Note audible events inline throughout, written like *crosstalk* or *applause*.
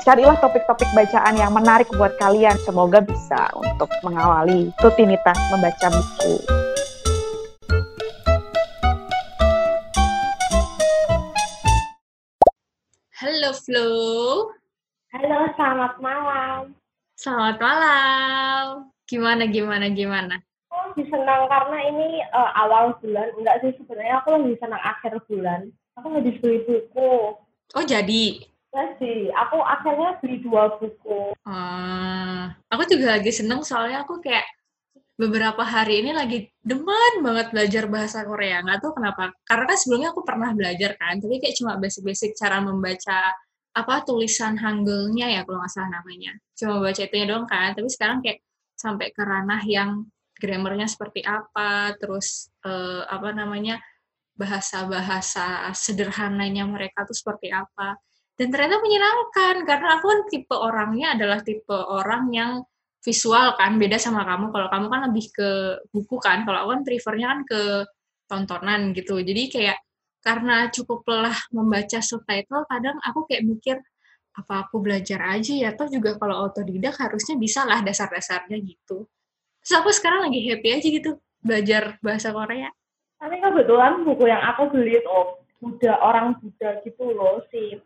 carilah topik-topik bacaan yang menarik buat kalian. Semoga bisa untuk mengawali rutinitas membaca buku. Halo Flo. Halo, selamat malam. Selamat malam. Gimana gimana gimana? Aku lebih senang karena ini uh, awal bulan. Enggak sih sebenarnya aku lebih senang akhir bulan. Aku lebih beli buku. Oh jadi? Sih, aku akhirnya beli dua buku. Uh, aku juga lagi seneng soalnya aku kayak beberapa hari ini lagi demen banget belajar bahasa Korea. Nggak tahu kenapa. Karena kan sebelumnya aku pernah belajar kan, tapi kayak cuma basic-basic cara membaca apa tulisan Hangulnya ya kalau nggak salah namanya. Cuma baca itunya doang kan, tapi sekarang kayak sampai ke ranah yang grammarnya seperti apa, terus uh, apa namanya bahasa-bahasa sederhananya mereka tuh seperti apa. Dan ternyata menyenangkan karena aku kan tipe orangnya adalah tipe orang yang visual kan beda sama kamu. Kalau kamu kan lebih ke buku kan, kalau aku kan prefernya kan ke tontonan gitu. Jadi kayak karena cukup lelah membaca subtitle, kadang aku kayak mikir apa aku belajar aja ya toh juga kalau otodidak harusnya bisa lah dasar-dasarnya gitu terus aku sekarang lagi happy aja gitu belajar bahasa Korea tapi kebetulan buku yang aku beli itu Buddha orang Buddha gitu loh si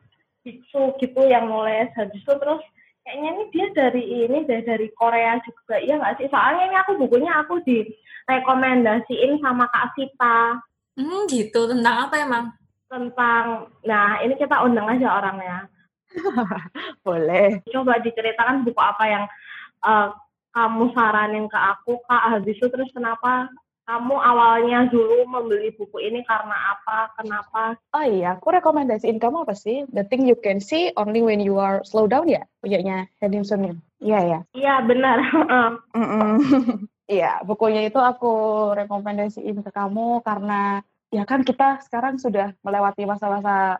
biksu gitu yang nulis habis itu terus kayaknya ini dia dari ini dari dari Korea juga. Iya nggak sih? Soalnya ini aku bukunya aku direkomendasiin sama Kak Sita. Hmm gitu. Tentang apa emang? Tentang nah ini kita undang aja orangnya. *laughs* Boleh. Coba diceritakan buku apa yang uh, kamu saranin ke aku kak. Habis itu terus kenapa kamu awalnya dulu membeli buku ini karena apa? Kenapa? Oh iya aku rekomendasiin kamu apa sih? The thing you can see only when you are slow down ya punyanya Henderson iya ya? Iya benar. *laughs* Iya bukunya itu aku rekomendasiin ke kamu karena ya kan kita sekarang sudah melewati masa-masa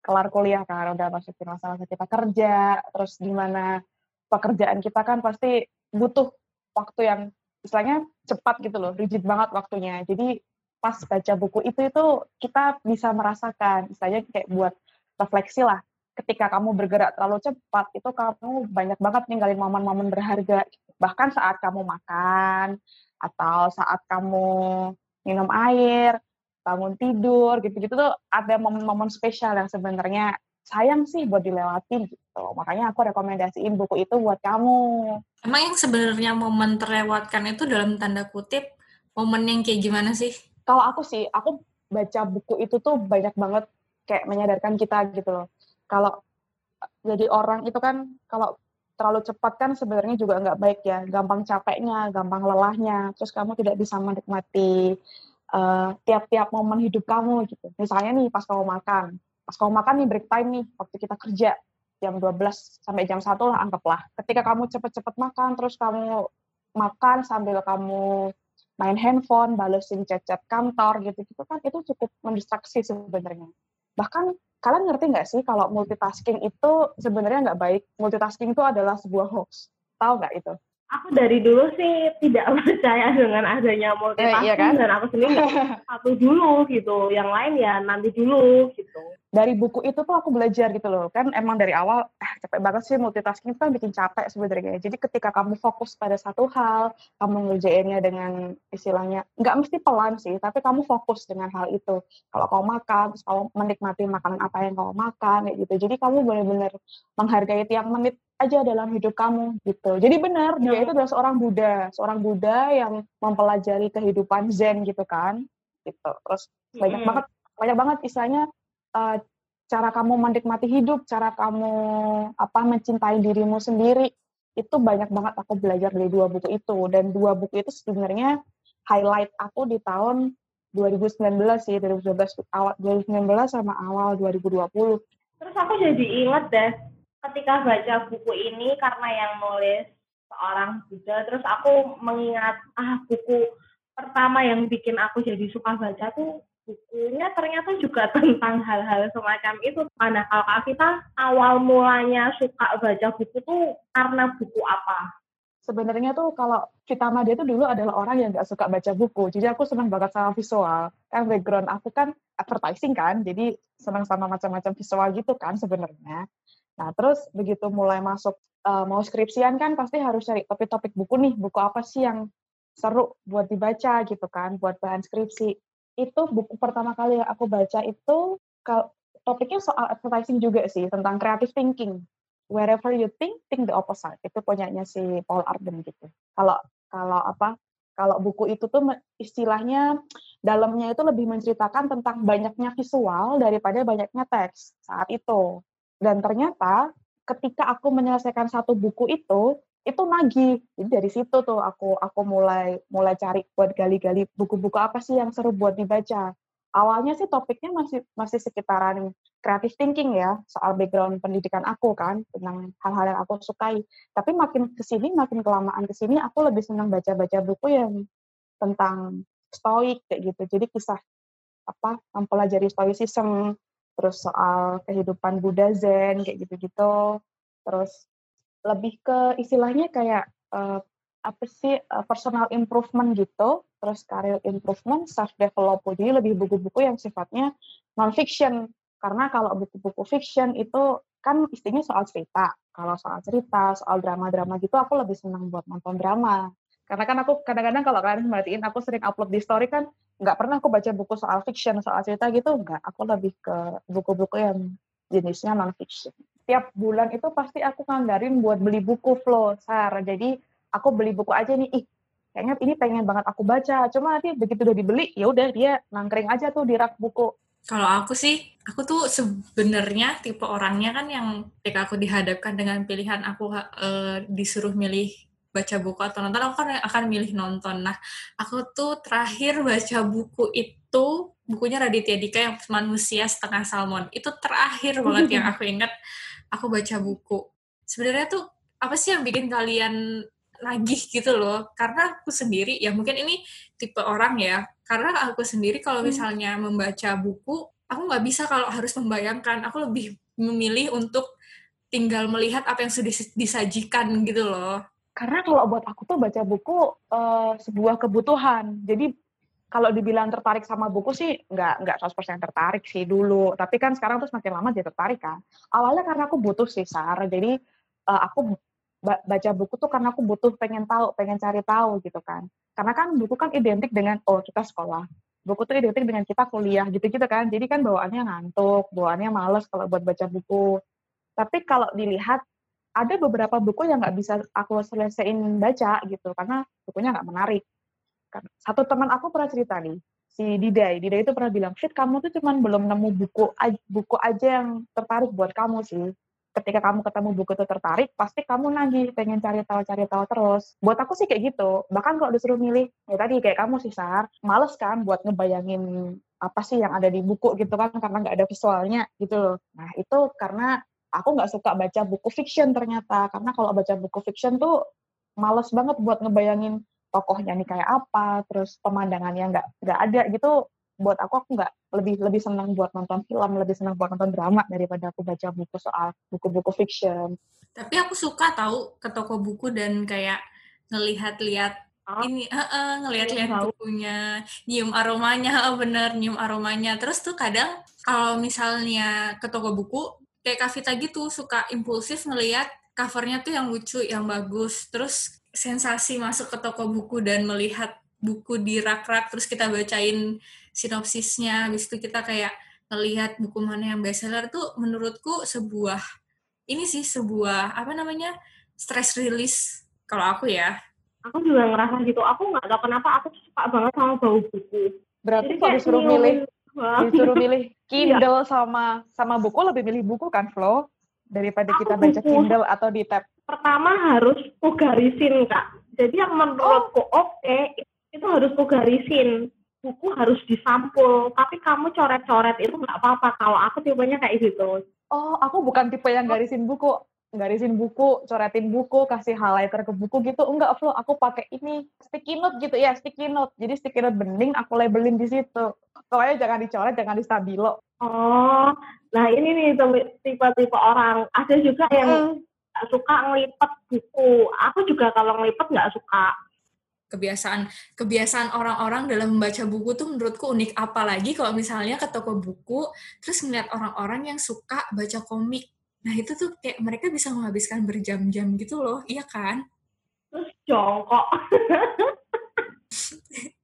kelar kuliah kan udah masukin masa-masa kita kerja terus gimana pekerjaan kita kan pasti butuh waktu yang istilahnya cepat gitu loh, rigid banget waktunya. Jadi pas baca buku itu itu kita bisa merasakan, istilahnya kayak buat refleksi lah. Ketika kamu bergerak terlalu cepat, itu kamu banyak banget ninggalin momen-momen berharga. Bahkan saat kamu makan, atau saat kamu minum air, bangun tidur, gitu-gitu tuh ada momen-momen spesial yang sebenarnya sayang sih buat dilewatin gitu. Makanya aku rekomendasiin buku itu buat kamu. Emang yang sebenarnya momen terlewatkan itu dalam tanda kutip momen yang kayak gimana sih? Kalau aku sih, aku baca buku itu tuh banyak banget kayak menyadarkan kita gitu loh. Kalau jadi orang itu kan kalau terlalu cepat kan sebenarnya juga nggak baik ya, gampang capeknya, gampang lelahnya, terus kamu tidak bisa menikmati eh, tiap-tiap uh, momen hidup kamu gitu. Misalnya nih pas kamu makan, pas kamu makan nih break time nih waktu kita kerja jam 12 sampai jam 1 lah anggaplah. Ketika kamu cepet-cepet makan terus kamu makan sambil kamu main handphone, balesin chat-chat kantor gitu-gitu kan itu cukup mendistraksi sebenarnya. Bahkan kalian ngerti nggak sih kalau multitasking itu sebenarnya nggak baik. Multitasking itu adalah sebuah hoax. Tahu nggak itu? Aku dari dulu sih tidak *laughs* percaya dengan adanya multitasking eh, iya kan? dan aku sendiri satu *laughs* dulu gitu. Yang lain ya nanti dulu gitu. Dari buku itu tuh aku belajar gitu loh. Kan emang dari awal eh capek banget sih multitasking kan bikin capek sebenarnya. Jadi ketika kamu fokus pada satu hal kamu ngerjainnya dengan istilahnya nggak mesti pelan sih tapi kamu fokus dengan hal itu. Kalau kamu makan terus kamu menikmati makanan apa yang kamu makan kayak gitu. Jadi kamu benar-benar menghargai tiap menit aja dalam hidup kamu gitu. Jadi benar dia iya. itu adalah seorang Buddha, seorang Buddha yang mempelajari kehidupan Zen gitu kan, gitu. Terus banyak hmm. banget banyak banget istilahnya uh, cara kamu menikmati hidup, cara kamu apa mencintai dirimu sendiri itu banyak banget aku belajar dari dua buku itu dan dua buku itu sebenarnya highlight aku di tahun 2019 sih 2019 awal 2019 sama awal 2020. Terus aku jadi ingat deh ketika baca buku ini karena yang nulis seorang Buddha terus aku mengingat ah buku pertama yang bikin aku jadi suka baca tuh bukunya ternyata juga *laughs* tentang hal-hal semacam itu. Mana kalau Kak kita awal mulanya suka baca buku tuh karena buku apa? Sebenarnya tuh kalau Vitama dia tuh dulu adalah orang yang gak suka baca buku. Jadi aku senang banget sama visual. Kan background aku kan advertising kan, jadi senang sama macam-macam visual gitu kan sebenarnya. Nah, terus begitu mulai masuk uh, mau skripsian kan pasti harus cari topik-topik buku nih, buku apa sih yang seru buat dibaca gitu kan, buat bahan skripsi. Itu buku pertama kali yang aku baca itu topiknya soal advertising juga sih, tentang creative thinking. Wherever you think, think the opposite. Itu punyanya si Paul Arden gitu. Kalau kalau apa? Kalau buku itu tuh istilahnya dalamnya itu lebih menceritakan tentang banyaknya visual daripada banyaknya teks saat itu. Dan ternyata ketika aku menyelesaikan satu buku itu, itu nagih. Jadi dari situ tuh aku aku mulai mulai cari buat gali-gali buku-buku apa sih yang seru buat dibaca. Awalnya sih topiknya masih masih sekitaran creative thinking ya, soal background pendidikan aku kan, tentang hal-hal yang aku sukai. Tapi makin ke sini, makin kelamaan ke sini, aku lebih senang baca-baca buku yang tentang stoik kayak gitu. Jadi kisah apa mempelajari stoicism, terus soal kehidupan Buddha Zen kayak gitu-gitu. Terus lebih ke istilahnya kayak uh, apa sih uh, personal improvement gitu. Terus career improvement self development jadi lebih buku-buku yang sifatnya non fiction karena kalau buku-buku fiction itu kan istilahnya soal cerita. Kalau soal cerita soal drama-drama gitu aku lebih senang buat nonton drama karena kan aku kadang-kadang kalau kalian merhatiin aku sering upload di story kan nggak pernah aku baca buku soal fiction soal cerita gitu nggak. Aku lebih ke buku-buku yang jenisnya non fiction tiap bulan itu pasti aku nganggarin buat beli buku flow sar. Jadi aku beli buku aja nih. Ih kayaknya ini pengen banget aku baca. Cuma nanti begitu udah dibeli ya udah dia nangkring aja tuh di rak buku. Kalau aku sih aku tuh sebenarnya tipe orangnya kan yang ketika aku dihadapkan dengan pilihan aku uh, disuruh milih baca buku atau nonton, aku kan akan milih nonton. Nah, aku tuh terakhir baca buku itu bukunya Raditya Dika yang Manusia Setengah Salmon. Itu terakhir banget yang aku ingat aku baca buku. Sebenarnya tuh apa sih yang bikin kalian lagi gitu loh? Karena aku sendiri, ya mungkin ini tipe orang ya. Karena aku sendiri kalau hmm. misalnya membaca buku, aku nggak bisa kalau harus membayangkan. Aku lebih memilih untuk tinggal melihat apa yang sudah disajikan gitu loh karena kalau buat aku tuh baca buku uh, sebuah kebutuhan. Jadi kalau dibilang tertarik sama buku sih nggak nggak 100% tertarik sih dulu. Tapi kan sekarang tuh semakin lama jadi tertarik kan. Awalnya karena aku butuh sih Sar. Jadi uh, aku baca buku tuh karena aku butuh pengen tahu, pengen cari tahu gitu kan. Karena kan buku kan identik dengan oh kita sekolah. Buku tuh identik dengan kita kuliah gitu-gitu kan. Jadi kan bawaannya ngantuk, bawaannya males kalau buat baca buku. Tapi kalau dilihat ada beberapa buku yang nggak bisa aku selesaiin baca gitu karena bukunya nggak menarik. Satu teman aku pernah cerita nih, si Didai. Didai itu pernah bilang, Fit, kamu tuh cuman belum nemu buku buku aja yang tertarik buat kamu sih. Ketika kamu ketemu buku itu tertarik, pasti kamu nagih pengen cari tahu cari tahu terus. Buat aku sih kayak gitu. Bahkan kalau disuruh milih, ya tadi kayak kamu sih Sar, males kan buat ngebayangin apa sih yang ada di buku gitu kan karena nggak ada visualnya gitu loh. Nah itu karena aku nggak suka baca buku fiction ternyata. Karena kalau baca buku fiction tuh males banget buat ngebayangin tokohnya nih kayak apa terus pemandangannya nggak nggak ada gitu. Buat aku aku nggak lebih lebih senang buat nonton film lebih senang buat nonton drama daripada aku baca buku soal buku-buku fiction. Tapi aku suka tahu ke toko buku dan kayak ngelihat-lihat oh. ini uh, uh, ngelihat-lihat bukunya. Nyium aromanya uh, *laughs* bener nyium aromanya. Terus tuh kadang kalau misalnya ke toko buku kayak Kavita gitu suka impulsif ngelihat covernya tuh yang lucu, yang bagus. Terus sensasi masuk ke toko buku dan melihat buku di rak-rak, terus kita bacain sinopsisnya, habis itu kita kayak ngelihat buku mana yang bestseller tuh menurutku sebuah ini sih sebuah apa namanya stress release kalau aku ya. Aku juga ngerasa gitu. Aku nggak tahu kenapa aku suka banget sama bau buku. Berarti kalau disuruh milih disuruh milih iya. Kindle sama sama buku lebih milih buku kan Flo? Daripada kita baca buku. Kindle atau di tab. Pertama harus ku garisin kak. Jadi yang menurutku oh. oke okay, itu harus ku garisin buku harus disampul. Tapi kamu coret-coret itu nggak apa-apa. Kalau aku tipenya kayak gitu. Oh aku bukan tipe yang garisin buku garisin buku, coretin buku, kasih highlighter ke buku gitu. Enggak, Flo, aku pakai ini sticky note gitu ya, sticky note. Jadi sticky note bening aku labelin di situ. Pokoknya jangan dicoret, jangan di stabilo. Oh, nah ini nih tipe-tipe orang. Ada juga yang mm. suka ngelipet buku. Aku juga kalau ngelipet nggak suka. Kebiasaan kebiasaan orang-orang dalam membaca buku tuh menurutku unik. Apalagi kalau misalnya ke toko buku, terus ngeliat orang-orang yang suka baca komik Nah itu tuh kayak mereka bisa menghabiskan berjam-jam gitu loh, iya kan? Terus jongkok. *laughs*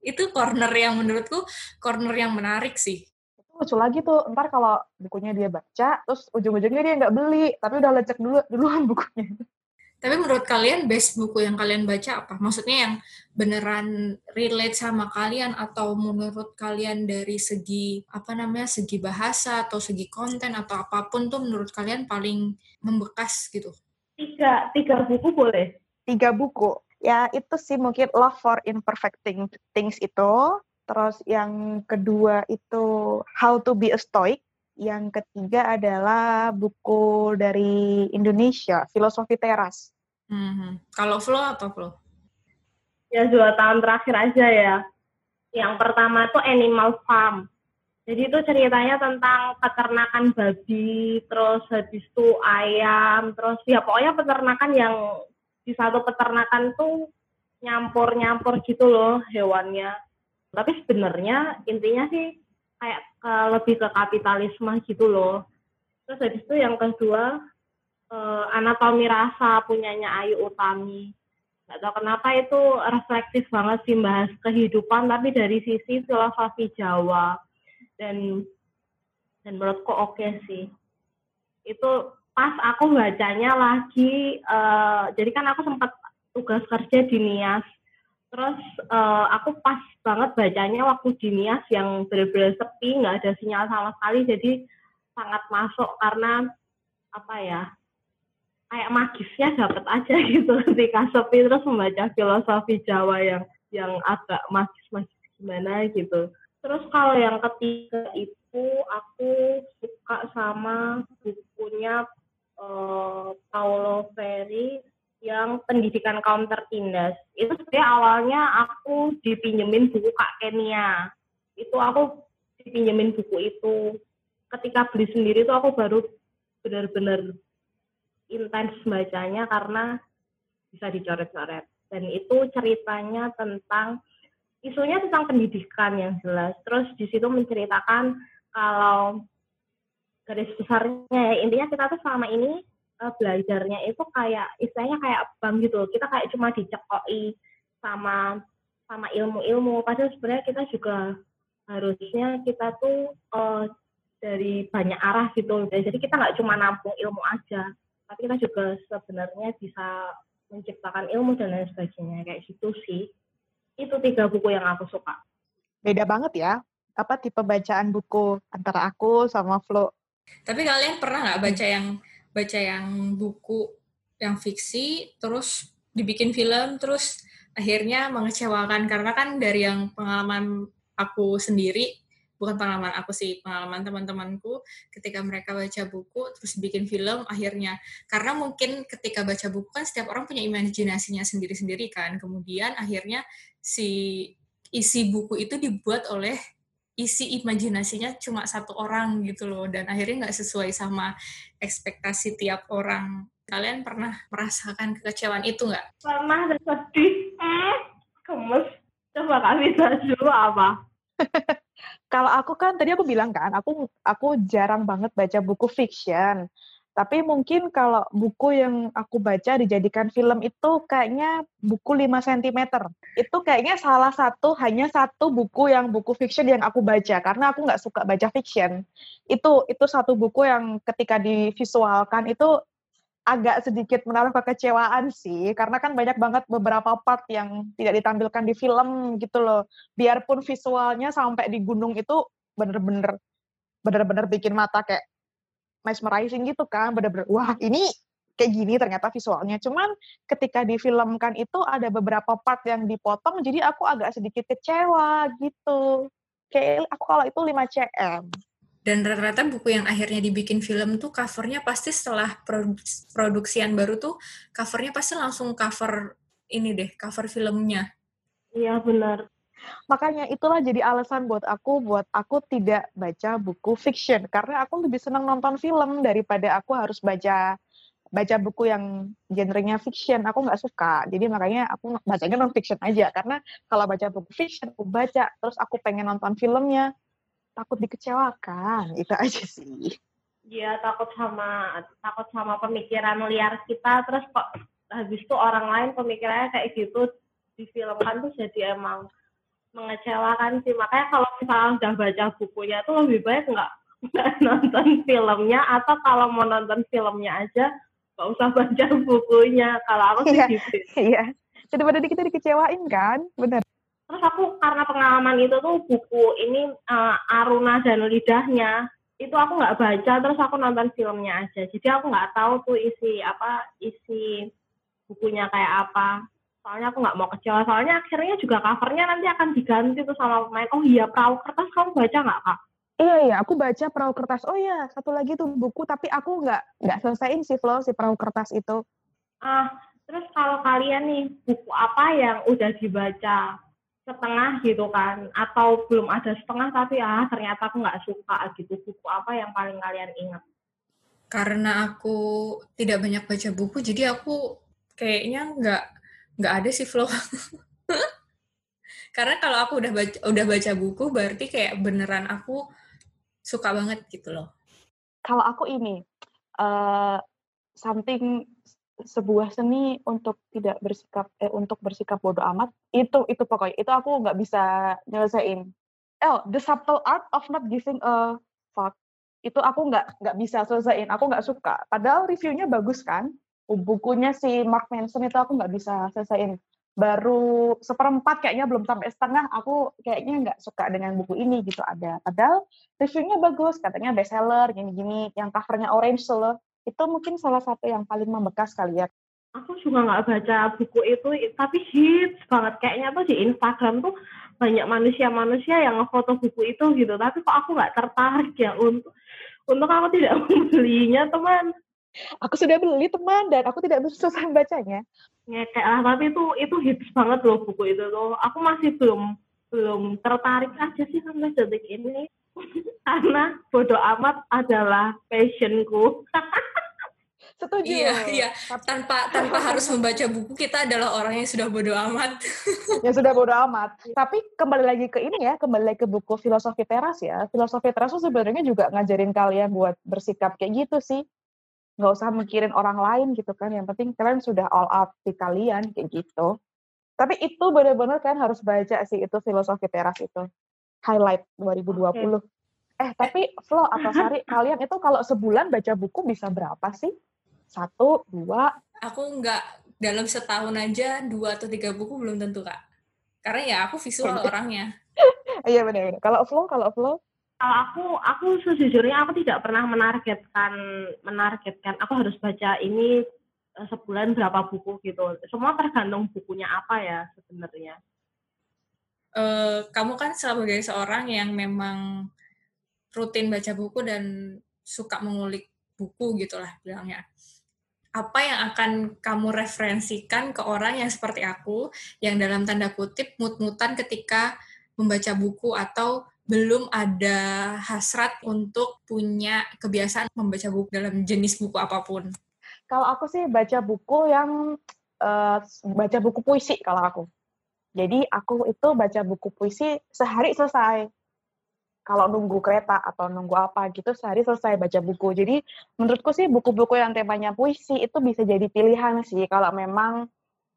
itu corner yang menurutku corner yang menarik sih. Itu lucu lagi tuh, ntar kalau bukunya dia baca, terus ujung-ujungnya dia nggak beli, tapi udah lecek dulu duluan bukunya. Tapi menurut kalian best buku yang kalian baca apa? Maksudnya yang beneran relate sama kalian atau menurut kalian dari segi apa namanya segi bahasa atau segi konten atau apa pun tuh menurut kalian paling membekas gitu? Tiga tiga buku boleh. Tiga buku. Ya itu sih mungkin Love for Imperfect Things itu. Terus yang kedua itu How to Be a Stoic. Yang ketiga adalah buku dari Indonesia, Filosofi Teras. Hmm. Kalau Flo apa Flo? Ya dua tahun terakhir aja ya. Yang pertama tuh Animal Farm. Jadi itu ceritanya tentang peternakan babi, terus habis itu ayam, terus ya pokoknya peternakan yang di satu peternakan tuh nyampur-nyampur gitu loh hewannya. Tapi sebenarnya intinya sih kayak ke, lebih ke kapitalisme gitu loh. Terus habis itu yang kedua uh, anatomi rasa punyanya Ayu Utami. Gak tau kenapa itu reflektif banget sih bahas kehidupan tapi dari sisi filosofi Jawa dan dan menurutku oke okay sih. Itu pas aku bacanya lagi, uh, jadi kan aku sempat tugas kerja di Nias Terus uh, aku pas banget bacanya waktu di Nias yang benar-benar sepi, nggak ada sinyal sama sekali, jadi sangat masuk karena apa ya kayak magisnya dapat aja *laughs* gitu ketika sepi terus membaca filosofi Jawa yang yang agak magis-magis gimana gitu. Terus kalau yang ketiga itu aku suka sama bukunya uh, Paulo Ferri yang pendidikan kaum tertindas. Itu sebenarnya awalnya aku dipinjemin buku Kak Kenia. Itu aku dipinjemin buku itu. Ketika beli sendiri itu aku baru benar-benar intens bacanya karena bisa dicoret-coret. Dan itu ceritanya tentang isunya tentang pendidikan yang jelas. Terus di situ menceritakan kalau garis besarnya ya intinya kita tuh selama ini uh, belajarnya itu kayak istilahnya kayak bank gitu kita kayak cuma dicekoi sama sama ilmu-ilmu. Padahal sebenarnya kita juga harusnya kita tuh uh, dari banyak arah gitu. Jadi kita nggak cuma nampung ilmu aja tapi kita juga sebenarnya bisa menciptakan ilmu dan lain sebagainya. Kayak gitu sih. Itu tiga buku yang aku suka. Beda banget ya apa tipe bacaan buku antara aku sama Flo. Tapi kalian pernah nggak baca yang baca yang buku yang fiksi terus dibikin film terus akhirnya mengecewakan. Karena kan dari yang pengalaman aku sendiri bukan pengalaman aku sih pengalaman teman-temanku ketika mereka baca buku terus bikin film akhirnya. Karena mungkin ketika baca buku kan setiap orang punya imajinasinya sendiri-sendiri kan. Kemudian akhirnya si isi buku itu dibuat oleh isi imajinasinya cuma satu orang gitu loh dan akhirnya nggak sesuai sama ekspektasi tiap orang kalian pernah merasakan kekecewaan itu nggak? Pernah dan sedih, eh, gemes. Coba kami dulu apa? *laughs* Kalau aku kan tadi aku bilang kan, aku aku jarang banget baca buku fiction. Tapi mungkin kalau buku yang aku baca dijadikan film itu kayaknya buku 5 cm. Itu kayaknya salah satu, hanya satu buku yang buku fiction yang aku baca. Karena aku nggak suka baca fiction. Itu itu satu buku yang ketika divisualkan itu agak sedikit menaruh kekecewaan sih. Karena kan banyak banget beberapa part yang tidak ditampilkan di film gitu loh. Biarpun visualnya sampai di gunung itu bener-bener bener-bener bikin mata kayak mesmerizing gitu kan, bener-bener wah ini kayak gini ternyata visualnya. Cuman ketika difilmkan itu ada beberapa part yang dipotong, jadi aku agak sedikit kecewa gitu. Kayak aku kalau itu 5 cm. Dan rata-rata buku yang akhirnya dibikin film tuh covernya pasti setelah produksian baru tuh covernya pasti langsung cover ini deh, cover filmnya. Iya benar. Makanya itulah jadi alasan buat aku buat aku tidak baca buku fiction. Karena aku lebih senang nonton film daripada aku harus baca baca buku yang genrenya fiction. Aku nggak suka. Jadi makanya aku bacanya non fiction aja. Karena kalau baca buku fiction aku baca terus aku pengen nonton filmnya takut dikecewakan. Itu aja sih. Iya takut sama takut sama pemikiran liar kita. Terus kok habis itu orang lain pemikirannya kayak gitu difilmkan tuh jadi emang mengecewakan sih makanya kalau misalnya udah baca bukunya tuh lebih baik nggak *laughs* nonton filmnya atau kalau mau nonton filmnya aja nggak usah baca *laughs* bukunya kalau aku sih Iya. gitu Iya. Daripada kita dikecewain kan, bener. terus aku karena pengalaman itu tuh buku ini eh, Aruna dan lidahnya itu aku nggak baca terus aku nonton filmnya aja jadi aku nggak tahu tuh isi apa isi bukunya kayak apa soalnya aku nggak mau kecewa. Soalnya akhirnya juga covernya nanti akan diganti tuh sama pemain. Oh iya perahu kertas kamu baca nggak kak? Iya iya, aku baca perahu kertas. Oh iya, satu lagi tuh buku, tapi aku nggak nggak selesaiin sih Flo si perahu kertas itu. ah terus kalau kalian nih buku apa yang udah dibaca setengah gitu kan? Atau belum ada setengah tapi ah ternyata aku nggak suka gitu. Buku apa yang paling kalian ingat? Karena aku tidak banyak baca buku, jadi aku kayaknya nggak nggak ada sih flow. Karena kalau aku udah baca udah baca buku, berarti kayak beneran aku suka banget gitu loh. Kalau aku ini, eh something sebuah seni untuk tidak bersikap eh, untuk bersikap bodoh amat itu itu pokoknya itu aku nggak bisa nyelesain. Oh, the subtle art of not giving a fuck itu aku nggak nggak bisa selesaiin. Aku nggak suka. Padahal reviewnya bagus kan. Bukunya si Mark Manson itu aku nggak bisa selesaiin. Baru seperempat kayaknya belum sampai setengah. Aku kayaknya nggak suka dengan buku ini gitu ada. Padahal reviewnya bagus, katanya bestseller, gini-gini. Yang covernya orange loh itu mungkin salah satu yang paling membekas kali ya. aku juga nggak baca buku itu tapi hits banget kayaknya tuh di Instagram tuh banyak manusia-manusia yang ngefoto buku itu gitu tapi kok aku nggak tertarik ya untuk untuk aku tidak *laughs* membelinya teman Aku sudah beli teman dan aku tidak selesai *laughs* bacanya. ngekek lah tapi itu itu hits banget loh buku itu tuh aku masih belum belum tertarik aja sih sampai detik ini *laughs* karena bodoh amat adalah passionku *laughs* Setuju. Iya, iya. Tapi Tanpa tanpa harus membaca buku, kita adalah orang yang sudah bodoh amat. ya sudah bodo amat. Tapi kembali lagi ke ini ya, kembali lagi ke buku filosofi teras ya. Filosofi teras tuh sebenarnya juga ngajarin kalian buat bersikap kayak gitu sih. Nggak usah mikirin orang lain gitu kan. Yang penting kalian sudah all out di kalian kayak gitu. Tapi itu benar-benar kan harus baca sih itu filosofi teras itu. Highlight 2020. Eh, tapi Flo atau Sari, *laughs* kalian itu kalau sebulan baca buku bisa berapa sih? Satu, dua, Aku nggak dalam setahun aja dua atau tiga buku belum tentu kak. Karena ya aku visual orangnya. *laughs* iya benar-benar. Kalau Flo, kalau Flo, kalau aku aku sejujurnya aku tidak pernah menargetkan menargetkan. Aku harus baca ini eh, sebulan berapa buku gitu. Semua tergantung bukunya apa ya sebenarnya. Eh, kamu kan sebagai seorang yang memang rutin baca buku dan suka mengulik buku gitulah bilangnya. Apa yang akan kamu referensikan ke orang yang seperti aku, yang dalam tanda kutip mut-mutan ketika membaca buku atau belum ada hasrat untuk punya kebiasaan membaca buku dalam jenis buku apa pun. kalau aku sih baca buku yang eh, baca buku puisi kalau aku. Jadi aku itu baca buku puisi sehari selesai. Kalau nunggu kereta atau nunggu apa gitu sehari selesai baca buku. Jadi menurutku sih buku-buku yang temanya puisi itu bisa jadi pilihan sih kalau memang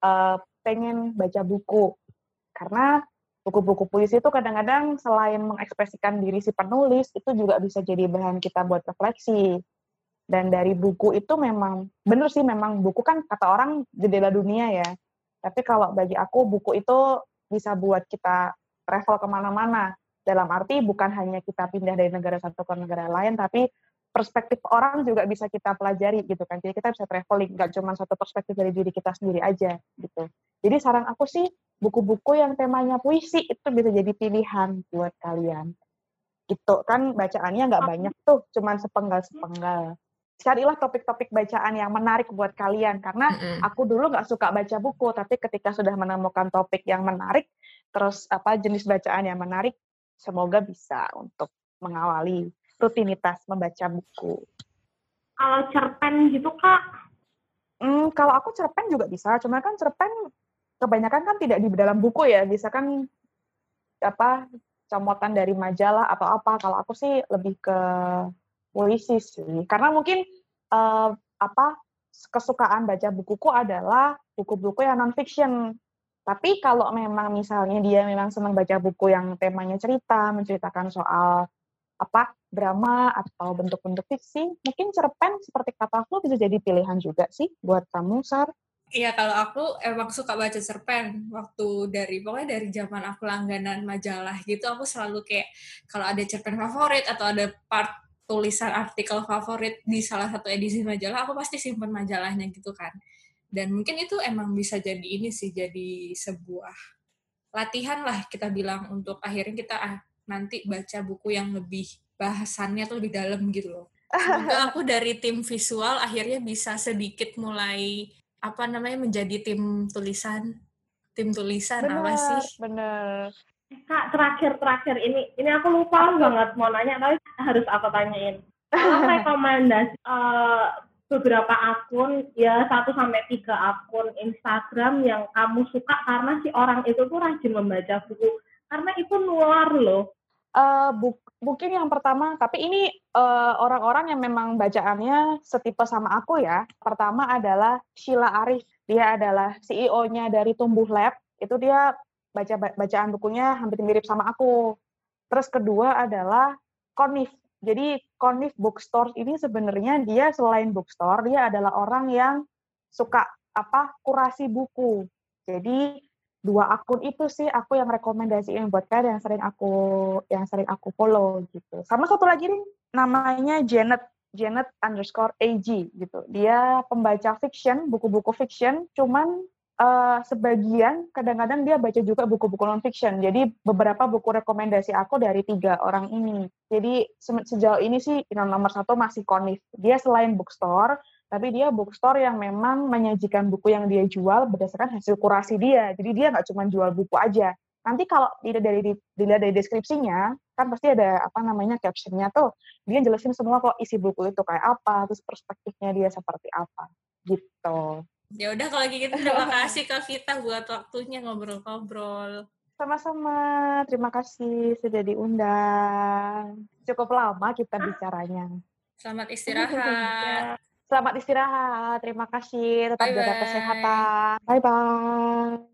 eh, pengen baca buku. Karena buku-buku puisi itu kadang-kadang selain mengekspresikan diri si penulis itu juga bisa jadi bahan kita buat refleksi. Dan dari buku itu memang bener sih memang buku kan kata orang jendela dunia ya. Tapi kalau bagi aku buku itu bisa buat kita travel ke mana-mana. Dalam arti bukan hanya kita pindah dari negara satu ke negara lain, tapi perspektif orang juga bisa kita pelajari gitu kan. Jadi kita bisa traveling, nggak cuma satu perspektif dari diri kita sendiri aja gitu. Jadi saran aku sih buku-buku yang temanya puisi itu bisa jadi pilihan buat kalian. Gitu kan bacaannya nggak banyak tuh, cuman sepenggal-sepenggal. Carilah topik-topik bacaan yang menarik buat kalian karena aku dulu nggak suka baca buku, tapi ketika sudah menemukan topik yang menarik, terus apa jenis bacaan yang menarik, semoga bisa untuk mengawali rutinitas membaca buku. kalau cerpen gitu kak Hmm, kalau aku cerpen juga bisa, cuma kan cerpen kebanyakan kan tidak di dalam buku ya, bisa kan apa comotan dari majalah atau apa. Kalau aku sih lebih ke puisi sih. Karena mungkin uh, apa kesukaan baca bukuku adalah buku-buku yang non-fiction. Tapi kalau memang misalnya dia memang senang baca buku yang temanya cerita, menceritakan soal apa drama atau bentuk-bentuk fiksi, mungkin cerpen seperti kata aku bisa jadi pilihan juga sih buat kamu, Sar. Iya, kalau aku emang suka baca cerpen. Waktu dari, pokoknya dari zaman aku langganan majalah gitu, aku selalu kayak, kalau ada cerpen favorit atau ada part tulisan artikel favorit di salah satu edisi majalah, aku pasti simpen majalahnya gitu kan. Dan mungkin itu emang bisa jadi ini sih, jadi sebuah latihan lah kita bilang untuk akhirnya kita ah, nanti baca buku yang lebih bahasannya tuh lebih dalam gitu loh. *laughs* Semoga aku dari tim visual akhirnya bisa sedikit mulai apa namanya menjadi tim tulisan tim tulisan bener, apa sih? bener kak terakhir terakhir ini ini aku lupa banget mau nanya tapi harus aku tanyain. Kalau *laughs* rekomendasi uh, beberapa akun ya satu sampai tiga akun Instagram yang kamu suka karena si orang itu tuh rajin membaca buku. Karena itu luar loh uh, buk mungkin yang pertama, tapi ini orang orang-orang yang memang bacaannya setipe sama aku ya. Pertama adalah Sheila Arif. Dia adalah CEO-nya dari Tumbuh Lab. Itu dia baca bacaan bukunya hampir mirip sama aku. Terus kedua adalah Konif. Jadi Konif Bookstore ini sebenarnya dia selain bookstore, dia adalah orang yang suka apa kurasi buku. Jadi dua akun itu sih aku yang rekomendasiin buat kalian yang sering aku yang sering aku follow gitu. Sama satu lagi nih namanya Janet Janet underscore AG gitu. Dia pembaca fiction, buku-buku fiction, cuman uh, sebagian kadang-kadang dia baca juga buku-buku non fiction. Jadi beberapa buku rekomendasi aku dari tiga orang ini. Jadi sejauh ini sih nomor satu masih Konif. Dia selain bookstore, tapi dia bookstore yang memang menyajikan buku yang dia jual berdasarkan hasil kurasi dia. Jadi dia nggak cuma jual buku aja. Nanti kalau dilihat dari dilihat dari deskripsinya, kan pasti ada apa namanya captionnya tuh. Dia jelasin semua kok isi buku itu kayak apa, terus perspektifnya dia seperti apa, gitu. Ya udah kalau gitu terima kasih Kak Vita buat waktunya ngobrol-ngobrol. Sama-sama, terima kasih sudah diundang. Cukup lama kita bicaranya. Selamat istirahat. Selamat istirahat. Terima kasih. Tetap bye jaga kesehatan. Bye bye.